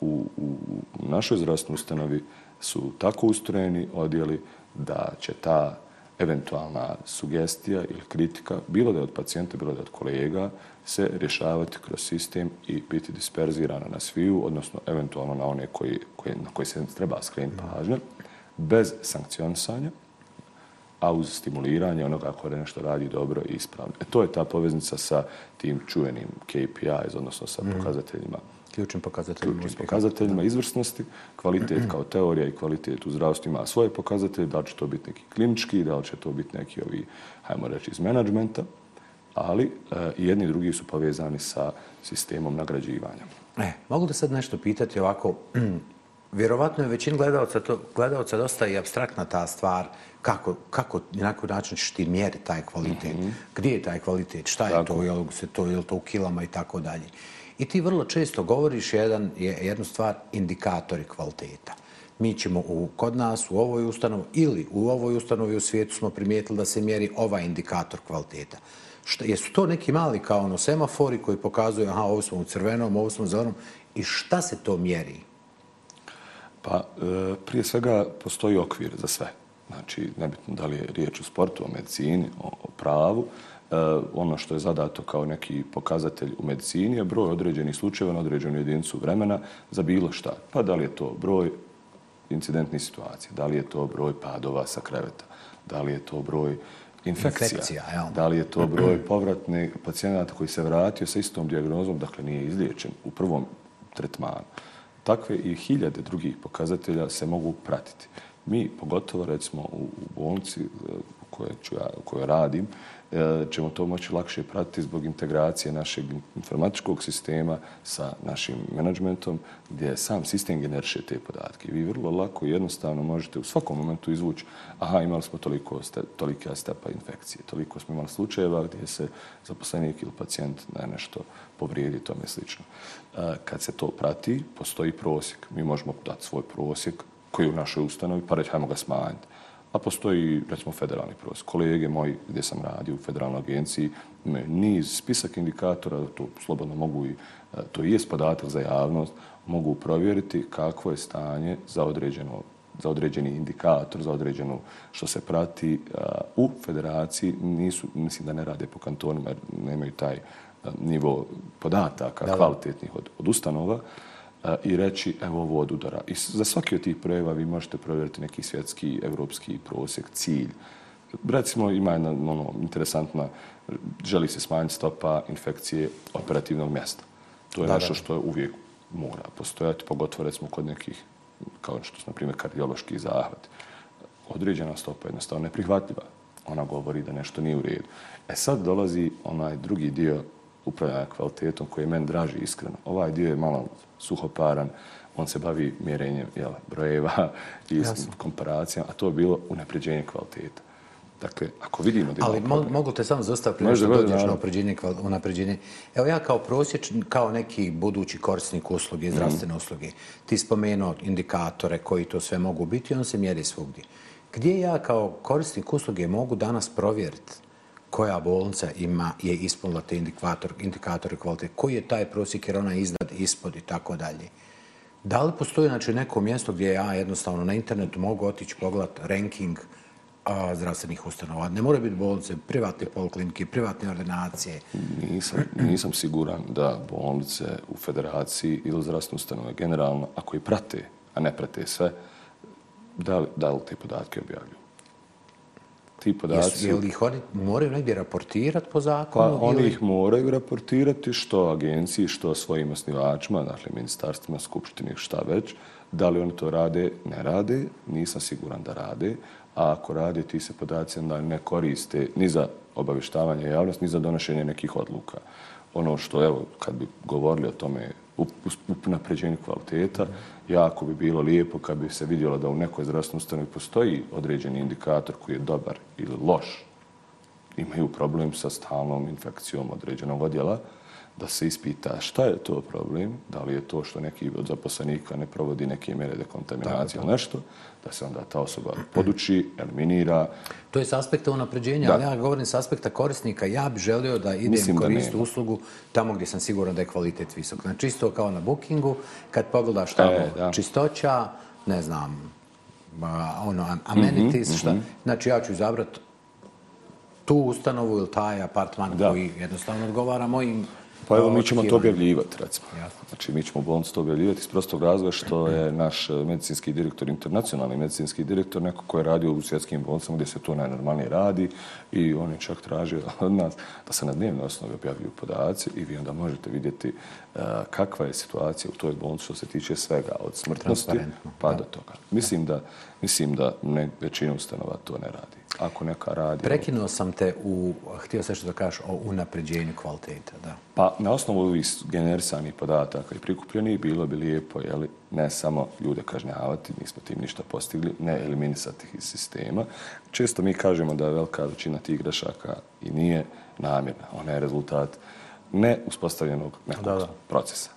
U, u, u našoj zdravstvenoj ustanovi su tako ustrojeni odjeli da će ta eventualna sugestija ili kritika, bilo da je od pacijenta, bilo da je od kolega, se rješavati kroz sistem i biti disperzirana na sviju, odnosno eventualno na one koji, koji, na koji se treba skrenuti pažnje, bez sankcionisanja, a uz stimuliranje onoga ko je nešto radi dobro i ispravno. E, to je ta poveznica sa tim čuvenim KPIs, odnosno sa mhm. pokazateljima ključnim pokazateljima ključnim pokazateljima izvrsnosti, kvalitet kao teorija i kvalitet u zdravstvu ima svoje pokazatelje, da li će to biti neki klinički, da li će to biti neki ovi, hajmo reći, iz menadžmenta, ali e, jedni i drugi su povezani sa sistemom nagrađivanja. E, mogu da sad nešto pitati ovako, vjerovatno je većin gledalca, to, gledalca dosta i abstraktna ta stvar, kako, kako na koji način ćeš ti mjeriti taj kvalitet, mm -hmm. gdje je taj kvalitet, šta je Tako. to, je li, se to, je li to u kilama i tako dalje. I ti vrlo često govoriš jedan, jednu stvar, indikatori kvaliteta. Mi ćemo u, kod nas u ovoj ustanovi ili u ovoj ustanovi u svijetu smo primijetili da se mjeri ovaj indikator kvaliteta. Šta, jesu to neki mali kao ono semafori koji pokazuju aha, ovo smo u crvenom, ovo smo u zelenom i šta se to mjeri? Pa, e, prije svega postoji okvir za sve. Znači, nebitno da li je riječ o sportu, o medicini, o, o pravu, ono što je zadato kao neki pokazatelj u medicini je broj određenih slučajeva na određenu jedinicu vremena za bilo šta. Pa da li je to broj incidentnih situacija, da li je to broj padova sa kreveta, da li je to broj infekcija, infekcija da li je to broj povratnih pacijenata koji se vratio sa istom diagnozom, dakle nije izliječen u prvom tretmanu. Takve i hiljade drugih pokazatelja se mogu pratiti. Mi, pogotovo recimo u, u bolnici e, u kojoj, ću ja, u kojoj radim, E, E, ćemo to moći lakše pratiti zbog integracije našeg informatičkog sistema sa našim menadžmentom, gdje sam sistem generiše te podatke. Vi vrlo lako i jednostavno možete u svakom momentu izvući aha, imali smo toliko, tolike stepa infekcije, toliko smo imali slučajeva gdje se zaposlenik ili pacijent na nešto povrijedi, tome slično. E, kad se to prati, postoji prosjek. Mi možemo dati svoj prosjek koji je u našoj ustanovi, pa reći, hajmo ga smanjiti a postoji, recimo, federalni prosjek. Kolege moji gdje sam radio u federalnoj agenciji imaju niz spisak indikatora, to slobodno mogu i, e, to i je podatak za javnost, mogu provjeriti kakvo je stanje za određeno za određeni indikator, za određeno što se prati uh, u federaciji, nisu, mislim da ne rade po kantonima jer nemaju taj uh, nivo podataka da, kvalitetnih od, od ustanova, i reći evo ovo od udara. I za svaki od tih projeva vi možete provjeriti neki svjetski, evropski prosjek, cilj. Recimo ima jedna ono, interesantna, želi se smanjiti stopa infekcije operativnog mjesta. To je da, nešto što uvijek mora postojati, pogotovo recimo kod nekih, kao što su na primjer kardiološki zahvat. Određena stopa je jednostavno neprihvatljiva. Ona govori da nešto nije u redu. E sad dolazi onaj drugi dio upravljanja kvalitetom koji je meni draži iskreno. Ovaj dio je malo suhoparan, on se bavi mjerenjem jel, brojeva i Jasno. komparacijama, a to je bilo unapređenje kvaliteta. Dakle, ako vidimo da Ali mo mogu te samo zostaviti prije što dođeš na unapređenje, unapređenje. Evo ja kao prosječ, kao neki budući korisnik usluge, mhm. zdravstvene mm. usluge, ti spomenuo indikatore koji to sve mogu biti, on se mjeri svugdje. Gdje ja kao korisnik usluge mogu danas provjeriti koja bolnica ima, je ispunila te indikator, indikatore kvalitete, koji je taj prosjek jer ona iznad, ispod i tako dalje. Da li postoji znači, neko mjesto gdje ja jednostavno na internetu mogu otići pogledat ranking a, zdravstvenih ustanova? Ne mora biti bolnice, privatne poliklinike, privatne ordinacije. Nisam, nisam siguran da bolnice u federaciji ili zdravstvene ustanove generalno, ako i prate, a ne prate sve, da li, da li te podatke objavljuju? Ti podaci... Jesu, li ih oni moraju negdje raportirati po zakonu? Pa oni ih moraju raportirati što agenciji, što svojim osnivačima, dakle ministarstvima, skupštini, šta već. Da li oni to rade, ne rade, nisam siguran da rade. A ako rade, ti se podaci onda ne koriste ni za obavještavanje javnosti, ni za donošenje nekih odluka. Ono što, evo, kad bi govorili o tome u napređenju kvaliteta, jako bi bilo lijepo kad bi se vidjelo da u nekoj zdravstvenoj ustanovi postoji određeni indikator koji je dobar ili loš, imaju problem sa stalnom infekcijom određenog odjela, da se ispita šta je to problem, da li je to što neki od zaposlenika ne provodi neke mjere dekontaminacije ili nešto, da se onda ta osoba poduči, eliminira. To je s aspekta unapređenja, da. ali ja govorim s aspekta korisnika. Ja bih želio da idem koristiti uslugu tamo gdje sam siguran da je kvalitet visok. Znači, čisto kao na bookingu, kad pogledaš tamo e, čistoća, ne znam, ono, amenities, mm -hmm, šta. Mm -hmm. Znači, ja ću izabrati tu ustanovu ili taj apartman da. koji jednostavno odgovara mojim Pa evo, mi ćemo to objavljivati, recimo. Znači, mi ćemo bolnicu to objavljivati iz prostog razloga što je naš eh, medicinski direktor, internacionalni medicinski direktor, neko ko je radio u svjetskim bolnicama gdje se to najnormalnije radi i on je čak tražio od nas da se na dnevnoj osnovi objavljuju podaci i vi onda možete vidjeti uh, kakva je situacija u toj bolnici što se tiče svega od smrtnosti pa do toga. Mislim da, mislim da ne, većina ustanova to ne radi ako neka radi. Prekinuo sam te u, htio se što da kažeš, o unapređenju kvaliteta, da. Pa, na osnovu ovih generisanih podataka i prikupljenih, bilo bi lijepo, jeli, ne samo ljude kažnjavati, nismo tim ništa postigli, ne eliminisati ih iz sistema. Često mi kažemo da je velika većina tih grešaka i nije namjerna. Ona je rezultat ne uspostavljenog nekog da, da. procesa.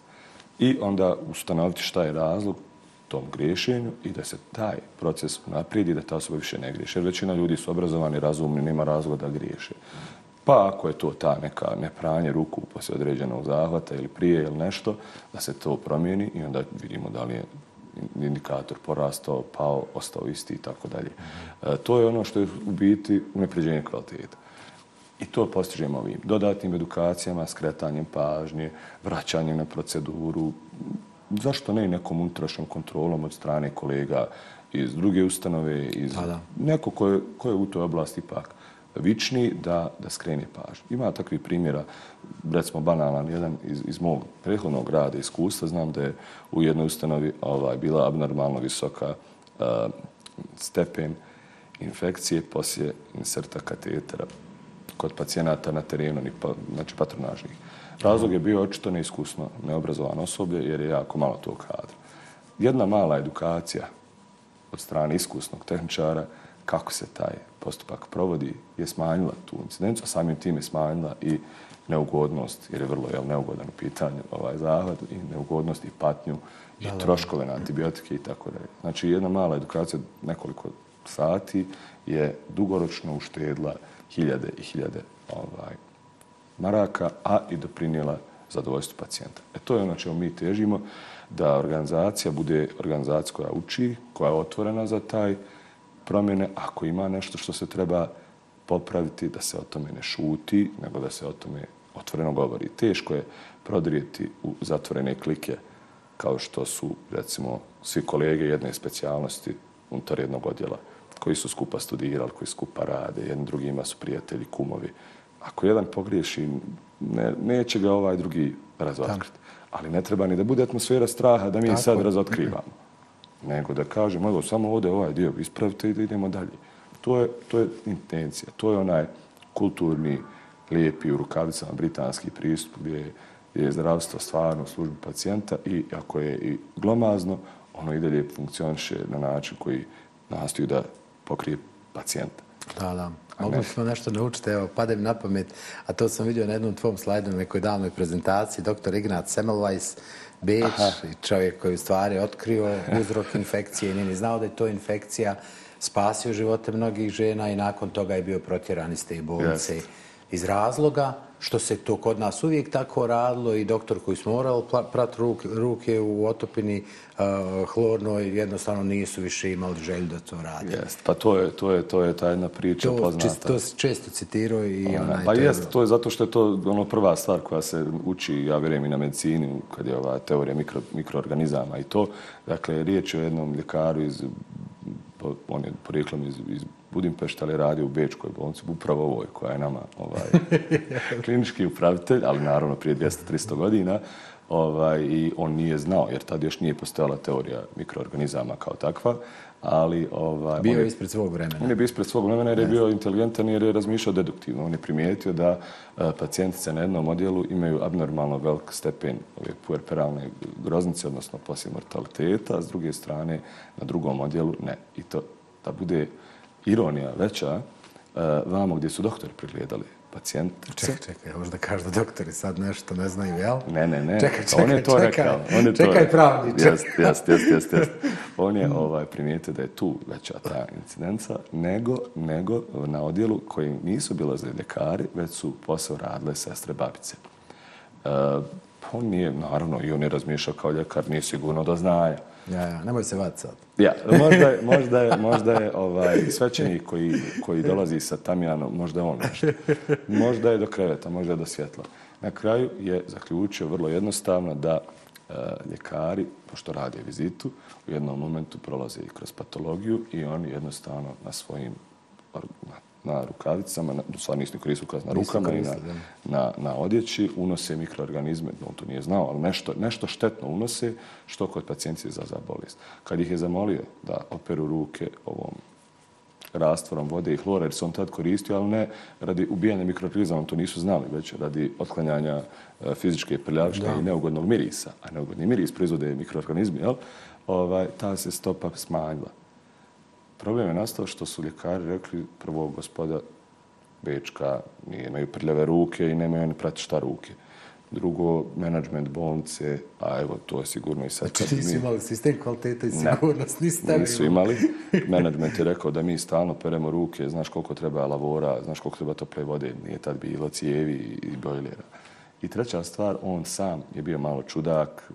I onda ustanoviti šta je razlog, tom griješenju i da se taj proces naprijedi da ta osoba više ne griješe. Jer većina ljudi su obrazovani, razumni, nema razloga da griješe. Pa ako je to ta neka nepranje ruku poslije određenog zahvata ili prije ili nešto, da se to promijeni i onda vidimo da li je indikator porastao, pao, ostao isti i tako dalje. E, to je ono što je u biti unepređenje kvaliteta. I to postižemo ovim dodatnim edukacijama, skretanjem pažnje, vraćanjem na proceduru, zašto ne i nekom unutrašnjom kontrolom od strane kolega iz druge ustanove, iz Pa da. neko ko je, ko je u toj oblasti ipak vični da, da skrene pažnju. Ima takvih primjera, recimo banalan, jedan iz, iz mog prethodnog rada iskustva, znam da je u jednoj ustanovi ovaj, bila abnormalno visoka uh, stepen infekcije poslije inserta katetera kod pacijenata na terenu, ni pa, znači patronažnih. Razlog je bio očito neiskusno, neobrazovano osoblje, jer je jako malo tog kadra. Jedna mala edukacija od strane iskusnog tehničara kako se taj postupak provodi je smanjila tu incidenciju, a samim tim je smanjila i neugodnost, jer je vrlo jel, neugodan u pitanju ovaj zahvat, i neugodnost i patnju i troškove na antibiotike i tako dalje. Znači, jedna mala edukacija nekoliko sati je dugoročno uštedla hiljade i hiljade ovaj, maraka, a i doprinijela zadovoljstvu pacijenta. E to je ono čemu mi težimo, da organizacija bude organizacija koja uči, koja je otvorena za taj promjene, ako ima nešto što se treba popraviti, da se o tome ne šuti, nego da se o tome otvoreno govori. Teško je prodrijeti u zatvorene klike kao što su, recimo, svi kolege jedne specijalnosti unutar jednog odjela koji su skupa studirali, koji skupa rade, jedni drugima su prijatelji, kumovi. Ako jedan pogriješi, ne, neće ga ovaj drugi razotkriti. Ali ne treba ni da bude atmosfera straha da mi Tako sad razotkrivamo. Nego da kažemo, evo, samo ovdje ovaj dio ispravite i da idemo dalje. To je, to je intencija. To je onaj kulturni, lijepi u rukavicama britanski pristup gdje je, gdje je zdravstvo stvarno u službi pacijenta i ako je i glomazno, ono i dalje funkcioniše na način koji nastoji da pokrije pacijenta. Da, da. Mogli smo nešto naučiti, evo, pade mi na pamet, a to sam vidio na jednom tvom slajdu na nekoj davnoj prezentaciji, dr. Ignat Semmelweis, Beč, čovjek koji u stvari otkrio uzrok infekcije nije ni znao da je to infekcija, spasio živote mnogih žena i nakon toga je bio protjeran iz te bolnice iz razloga što se to kod nas uvijek tako radilo i doktor koji smo morali pla- prat ruke, ruke u otopini uh, hlornoj jednostavno nisu više imali želju da to radi. Jest. Pa to je, to je, to je ta jedna priča To, poznata. čist, to si često citirao i Ona, onaj... pa to jest, to je zato što je to ono prva stvar koja se uči, ja vjerujem i na medicini, kad je ova teorija mikro, mikroorganizama i to. Dakle, riječ je o jednom ljekaru iz, on je porijeklom iz, iz Budimpešta, ali radi u Bečkoj bolnici, upravo ovoj koja je nama ovaj, klinički upravitelj, ali naravno prije 200-300 godina. Ovaj, I on nije znao, jer tad još nije postojala teorija mikroorganizama kao takva, ali... Ovaj, Bio on je ispred svog vremena. on je bio ispred svog vremena jer je bio inteligentan jer je razmišljao deduktivno. On je primijetio da e, pacijentice na jednom odjelu imaju abnormalno velik stepen ove puerperalne groznice, odnosno poslije mortaliteta, a s druge strane na drugom odjelu ne. I to da bude ironija veća, e, vamo gdje su doktori pregledali pacijente. Čekaj, čekaj, možda kažu da doktori sad nešto ne znaju, jel? Ne, ne, ne. Čekaj, on je čekaj, to čekaj. rekao. On je to Čekaj, rekao. pravniče. Jest, jest, jest, jest, jest. On je ovaj, primijetio da je tu veća ta incidenca nego, nego na odjelu koji nisu bilazili ljekari, već su posao radile sestre babice. Uh, on nije, naravno, i on je razmišljao kao ljekar, nije sigurno do znaja. Ja, ja, nemoj se vati sad. Ja, možda je, možda je, možda je ovaj, svećenik koji, koji dolazi sa Tamijanom, možda je on nešto. Možda je do kreveta, možda je do svjetla. Na kraju je zaključio vrlo jednostavno da e, ljekari, pošto rade vizitu, u jednom momentu prolaze i kroz patologiju i oni jednostavno na svojim na, na rukavicama, na, u stvari nisu koristili ukaz na rukama i na, na, na odjeći, unose mikroorganizme, on to nije znao, ali nešto, nešto štetno unose, što kod pacijenti izaza bolest. Kad ih je zamolio da operu ruke ovom rastvorom vode i hlora, jer se on tad koristio, ali ne radi ubijanja mikroorganizama, to nisu znali, već radi otklanjanja e, fizičke prljavštine i neugodnog mirisa. A neugodni miris proizvode mikroorganizmi, jel? Ovaj, ta se stopa smanjila. Problem je nastao što su ljekari rekli prvo gospoda Bečka imaju prljave ruke i nemaju oni prati šta ruke. Drugo, menadžment bolnice, a evo, to je sigurno i sad. Znači nisu mi- imali sistem kvaliteta i sigurnost, nisi stavili. nisu imali. Menadžment je rekao da mi stalno peremo ruke, znaš koliko treba lavora, znaš koliko treba tople vode, nije tad bilo cijevi i bojlera. I treća stvar, on sam je bio malo čudak,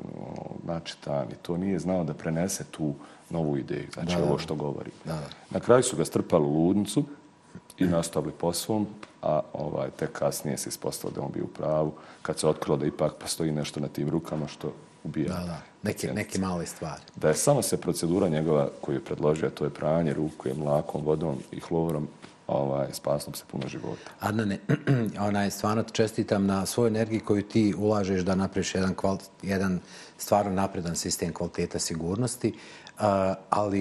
načitan i to nije znao da prenese tu novu ideju, znači Da, ovo što govori. Da, da. Na kraju su ga strpali u ludnicu i nastavili po svom, a ovaj, tek kasnije se ispostavilo da on bio u pravu, kad se otkrilo da ipak postoji nešto na tim rukama što ubija. Da, da, neke, neke male stvari. Da je samo se procedura njegova koju je predložio, to je pranje ruke mlakom, vodom i hlorom, ovaj, spasno se puno života. Adnane, onaj, stvarno te čestitam na svoju energiji koju ti ulažeš da napraviš jedan, kval, jedan stvarno napredan sistem kvaliteta sigurnosti, uh, ali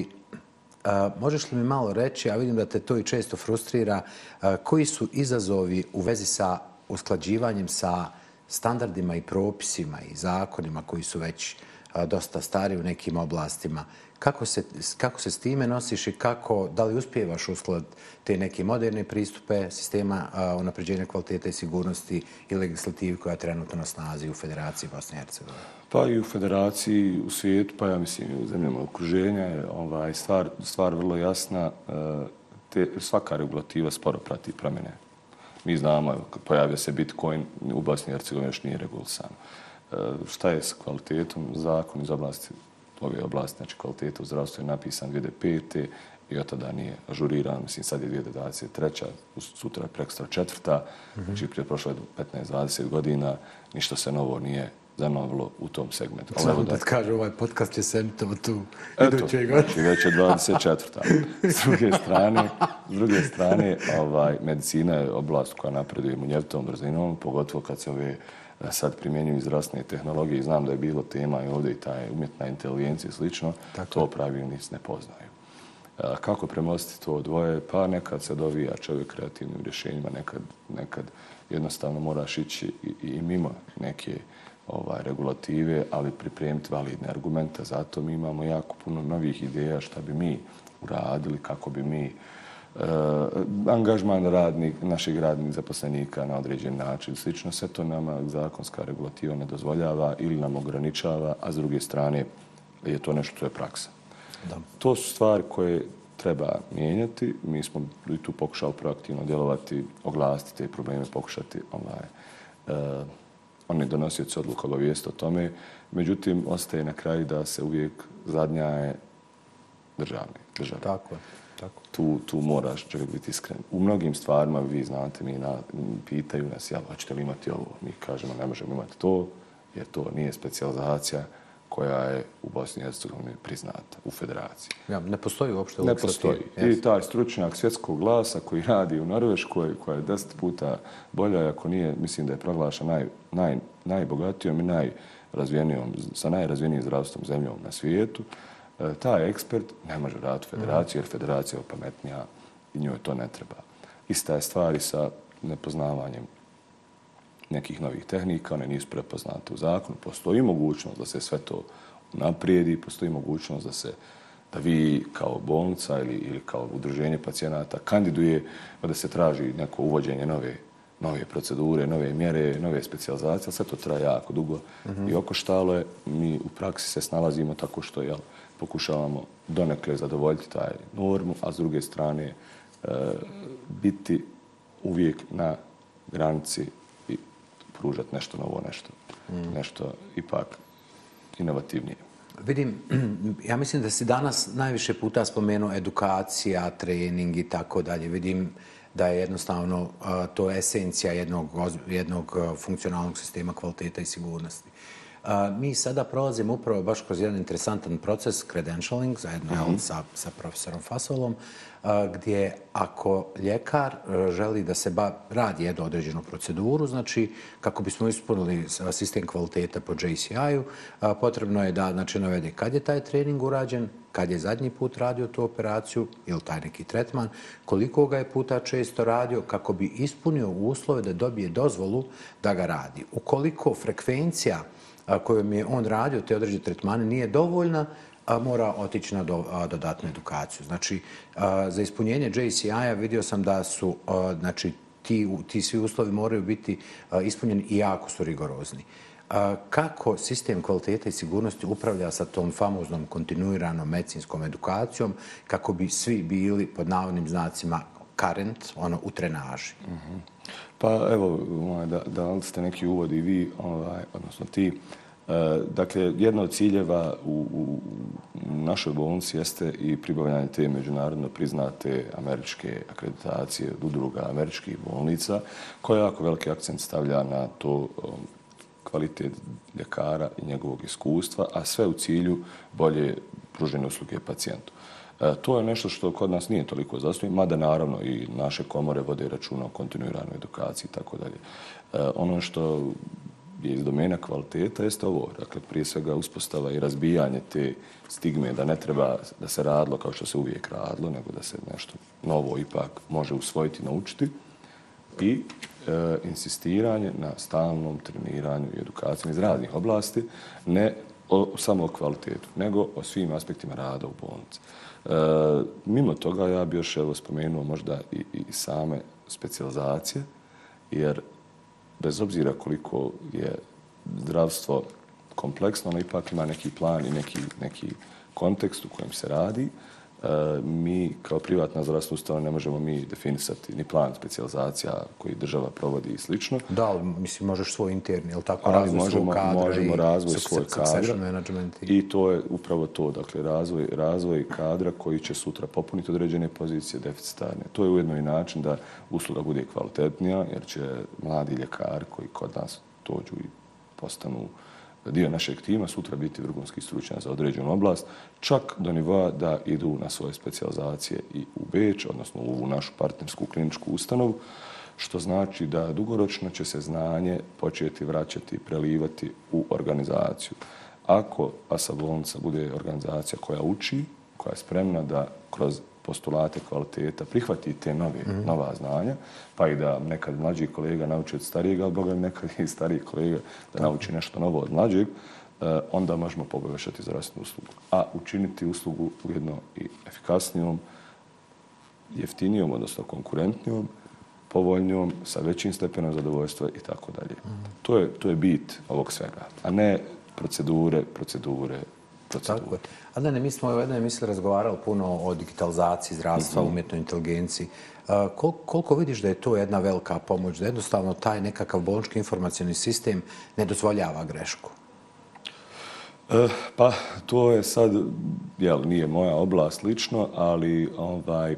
uh, možeš li mi malo reći, a vidim da te to i često frustrira, uh, koji su izazovi u vezi sa usklađivanjem sa standardima i propisima i zakonima koji su već uh, dosta stari u nekim oblastima, Kako se, kako se s time nosiš i kako, da li uspijevaš usklad te neke moderne pristupe sistema unapređenja kvalitete i sigurnosti i legislativi koja je trenutno na snazi u Federaciji Bosne i Hercegovine? Pa i u Federaciji, u svijetu, pa ja mislim i u zemljama okruženja je ovaj, stvar, stvar vrlo jasna. E, te, svaka regulativa sporo prati promjene. Mi znamo, pojavio se Bitcoin, u Bosni i Hercegovini još nije regulisan. E, šta je s kvalitetom? Zakon iz oblasti ove oblasti, znači kvaliteta u zdravstvu je napisan 2005. i od tada nije ažuriran, mislim sad je 2023. sutra je prekstra četvrta, mm -hmm. znači prije prošlo je 15-20 godina, ništa se novo nije zanovilo u tom segmentu. Samo da kaže, ovaj podcast je semito tu iduće godine. Eto, već je 24. S druge strane, s druge strane ovaj, medicina je oblast koja napreduje munjevtom brzinom, pogotovo kad se ove sad primjenjuju zdravstvene tehnologije i znam da je bilo tema i ovdje i taj umjetna inteligencija i slično, Tako. to pravilnici ne poznaju. Kako premostiti to dvoje? Pa nekad se dovija čovjek kreativnim rješenjima, nekad, nekad jednostavno moraš ići i, i mimo neke ovaj, regulative, ali pripremiti validne argumente. Zato mi imamo jako puno novih ideja šta bi mi uradili, kako bi mi uh, angažman radnik, naših radnih zaposlenika na određen način. Slično sve to nama zakonska regulativa ne dozvoljava ili nam ograničava, a s druge strane je to nešto što je praksa. Da. To su stvari koje treba mijenjati. Mi smo i tu pokušali proaktivno djelovati, oglasiti te probleme, pokušati ovaj, uh, oni donosioci odluka obavijest o tome. Međutim, ostaje na kraju da se uvijek zadnja je državni. državni. Tako je. Tako. Tu, tu moraš čovjek biti iskren. U mnogim stvarima, vi znate, mi na, pitaju nas, jel, hoćete li imati ovo? Mi kažemo, ne možemo imati to, jer to nije specializacija koja je u Bosni i Hercegovini priznata u federaciji. Ja, ne postoji uopšte Ne postoji. I taj stručnjak svjetskog glasa koji radi u Norveškoj, koja je deset puta bolja, ako nije, mislim da je proglaša naj, naj, najbogatijom i najrazvijenijom, sa najrazvijenijim zdravstvom zemljom na svijetu, taj ekspert ne može raditi u federaciji, jer federacija je opametnija i njoj to ne treba. Ista je stvari sa nepoznavanjem nekih novih tehnika, one nisu prepoznate u zakonu. Postoji mogućnost da se sve to naprijedi, postoji mogućnost da se da vi kao bolnica ili, ili kao udruženje pacijenata kandiduje da se traži neko uvođenje nove nove procedure, nove mjere, nove specializacije, sve to traje jako dugo mm -hmm. i oko štalo je, mi u praksi se snalazimo tako što jel, pokušavamo donekle zadovoljiti taj normu, a s druge strane e, biti uvijek na granici pružati nešto novo, nešto, mm. nešto ipak inovativnije. Vidim, ja mislim da si danas najviše puta spomenuo edukacija, trening i tako dalje. Vidim da je jednostavno uh, to esencija jednog, jednog funkcionalnog sistema kvaliteta i sigurnosti. Uh, mi sada prolazimo upravo baš kroz jedan interesantan proces, credentialing, zajedno mm -hmm. sa, sa profesorom Fasolom, gdje ako ljekar e, želi da se ba, radi jednu određenu proceduru, znači kako bismo ispunili sistem kvaliteta po JCI-u, potrebno je da znači, navede kad je taj trening urađen, kad je zadnji put radio tu operaciju ili taj neki tretman, koliko ga je puta često radio kako bi ispunio uslove da dobije dozvolu da ga radi. Ukoliko frekvencija kojom je on radio te određene tretmane nije dovoljna, mora otići na dodatnu edukaciju. Znači, za ispunjenje JCI-a vidio sam da su, znači, ti, ti svi uslovi moraju biti ispunjeni i jako su rigorozni. Kako sistem kvalitete i sigurnosti upravlja sa tom famoznom kontinuiranom medicinskom edukacijom kako bi svi bili pod navodnim znacima current, ono, u trenaži? Mm -hmm. Pa evo, da, da li ste neki i vi, ovaj, odnosno ti, E, dakle, jedno od ciljeva u, u našoj bolnici jeste i pribavljanje te međunarodno priznate američke akreditacije od udruga američkih bolnica, koja jako veliki akcent stavlja na to kvalitet ljekara i njegovog iskustva, a sve u cilju bolje pružene usluge pacijentu. E, to je nešto što kod nas nije toliko zastupno, mada naravno i naše komore vode računa o kontinuiranoj edukaciji i tako dalje. E, ono što je iz domena kvaliteta jeste ovo, dakle prije svega uspostava i razbijanje te stigme da ne treba da se radilo kao što se uvijek radilo, nego da se nešto novo ipak može usvojiti, naučiti i e, insistiranje na stalnom treniranju i edukaciji iz raznih oblasti, ne o, samo o kvalitetu, nego o svim aspektima rada u bolnici. E, mimo toga ja bih još evo spomenuo možda i, i same specializacije, jer bez obzira koliko je zdravstvo kompleksno, ono ipak ima neki plan i neki, neki kontekst u kojem se radi. Mi kao privatna zdravstvena ustanova ne možemo mi definisati ni plan specijalizacija koji država provodi i slično. Da, ali mislim možeš svoj interni, ili tako, ali razvoj možemo, svog kadra možemo i razvoj svoj kadra. I... I to je upravo to, dakle razvoj, razvoj kadra koji će sutra popuniti određene pozicije deficitarne. To je ujedno i način da usluga bude kvalitetnija, jer će mladi ljekari koji kod nas dođu i postanu uh, dio našeg tima sutra biti vrhunski stručnjak za određenu oblast, čak do nivoa da idu na svoje specializacije i u Beč, odnosno u našu partnersku kliničku ustanovu, što znači da dugoročno će se znanje početi vraćati i prelivati u organizaciju. Ako ASA bolnica bude organizacija koja uči, koja je spremna da kroz postulate kvaliteta, prihvati te nove, mm -hmm. nova znanja, pa i da nekad mlađi kolega nauči od starijega, ali Boga nekad i stariji kolega da nauči nešto novo od mlađeg, eh, onda možemo poboljšati zdravstvenu uslugu. A učiniti uslugu ujedno i efikasnijom, jeftinijom, odnosno konkurentnijom, povoljnijom, sa većim stepenom zadovoljstva i tako dalje. Mhm. To je, to je bit ovog svega, a ne procedure, procedure, Tako je. A da ne, mi smo u jednoj emisiji razgovarali puno o digitalizaciji zdravstva, mm -hmm. umjetnoj inteligenciji. Kol, koliko vidiš da je to jedna velika pomoć, da jednostavno taj nekakav bolnički informacijni sistem ne dozvoljava grešku? E, pa, to je sad, jel, nije moja oblast lično, ali ovaj,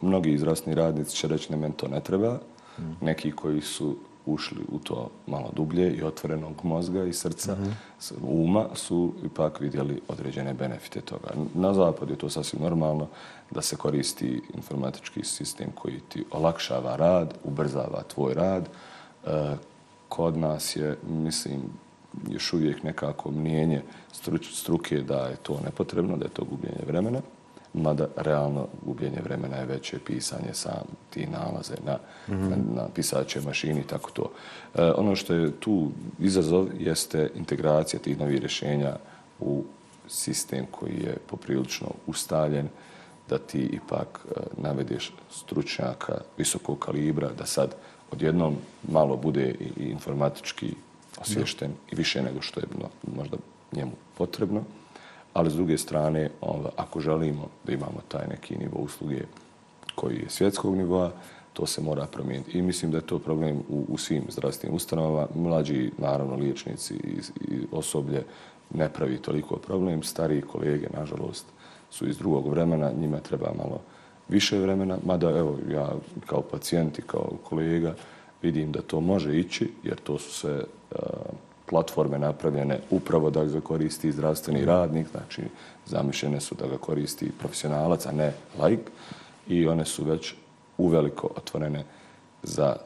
mnogi zdravstveni radnici će reći ne, meni to ne treba. Mm. Neki koji su ušli u to malo dublje i otvorenog mozga i srca, mm -hmm. uma, su ipak vidjeli određene benefite toga. Na zapadu je to sasvim normalno da se koristi informatički sistem koji ti olakšava rad, ubrzava tvoj rad. E, kod nas je, mislim, još uvijek nekako mnijenje struke da je to nepotrebno, da je to gubljenje vremena mada realno gubljenje vremena je veće pisanje sam ti nalaze na, mm -hmm. na, na pisaće mašini i tako to. E, ono što je tu izazov jeste integracija tih novih rješenja u sistem koji je poprilično ustaljen da ti ipak e, navedeš stručnjaka visokog kalibra, da sad odjednom malo bude i, informatički osvješten i više nego što je možda njemu potrebno ali s druge strane, onda, ako želimo da imamo taj neki nivo usluge koji je svjetskog nivoa, to se mora promijeniti. I mislim da je to problem u, u svim zdravstvenim ustanovama. Mlađi, naravno, liječnici i, i osoblje ne pravi toliko problem. Stariji kolege, nažalost, su iz drugog vremena, njima treba malo više vremena, mada evo ja kao pacijent i kao kolega vidim da to može ići, jer to su sve uh, platforme napravljene upravo da ga koristi zdravstveni radnik, znači zamišljene su da ga koristi profesionalac, a ne laik, i one su već uveliko otvorene za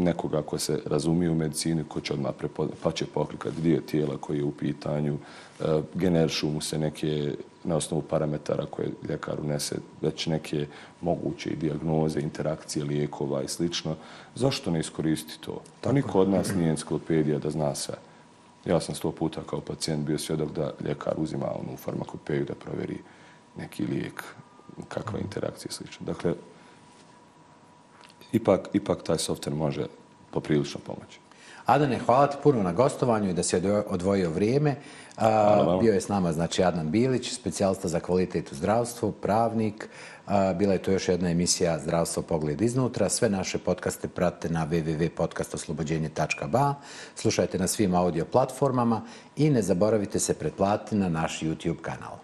nekoga ko se razumije u medicini, ko će odmah prepoznat, pa će poklikati dio tijela koji je u pitanju, e, generišu mu se neke, na osnovu parametara koje ljekar unese, već neke moguće diagnoze, interakcije lijekova i slično. Zašto ne iskoristiti to? Pa niko od nas nije enciklopedija da zna sve. Ja sam sto puta kao pacijent bio svjedok da ljekar uzima onu farmakopeju da proveri neki lijek, kakva interakcija i slično. Dakle, ipak, ipak taj software može poprilično pomoći. Adane, hvala ti puno na gostovanju i da si odvojio vrijeme. Bio je s nama znači Adnan Bilić, specijalista za kvalitet u zdravstvu, pravnik. Bila je to još jedna emisija Zdravstvo pogled iznutra. Sve naše podcaste prate na www.podcastoslobođenje.ba. Slušajte na svim audio platformama i ne zaboravite se pretplatiti na naš YouTube kanal.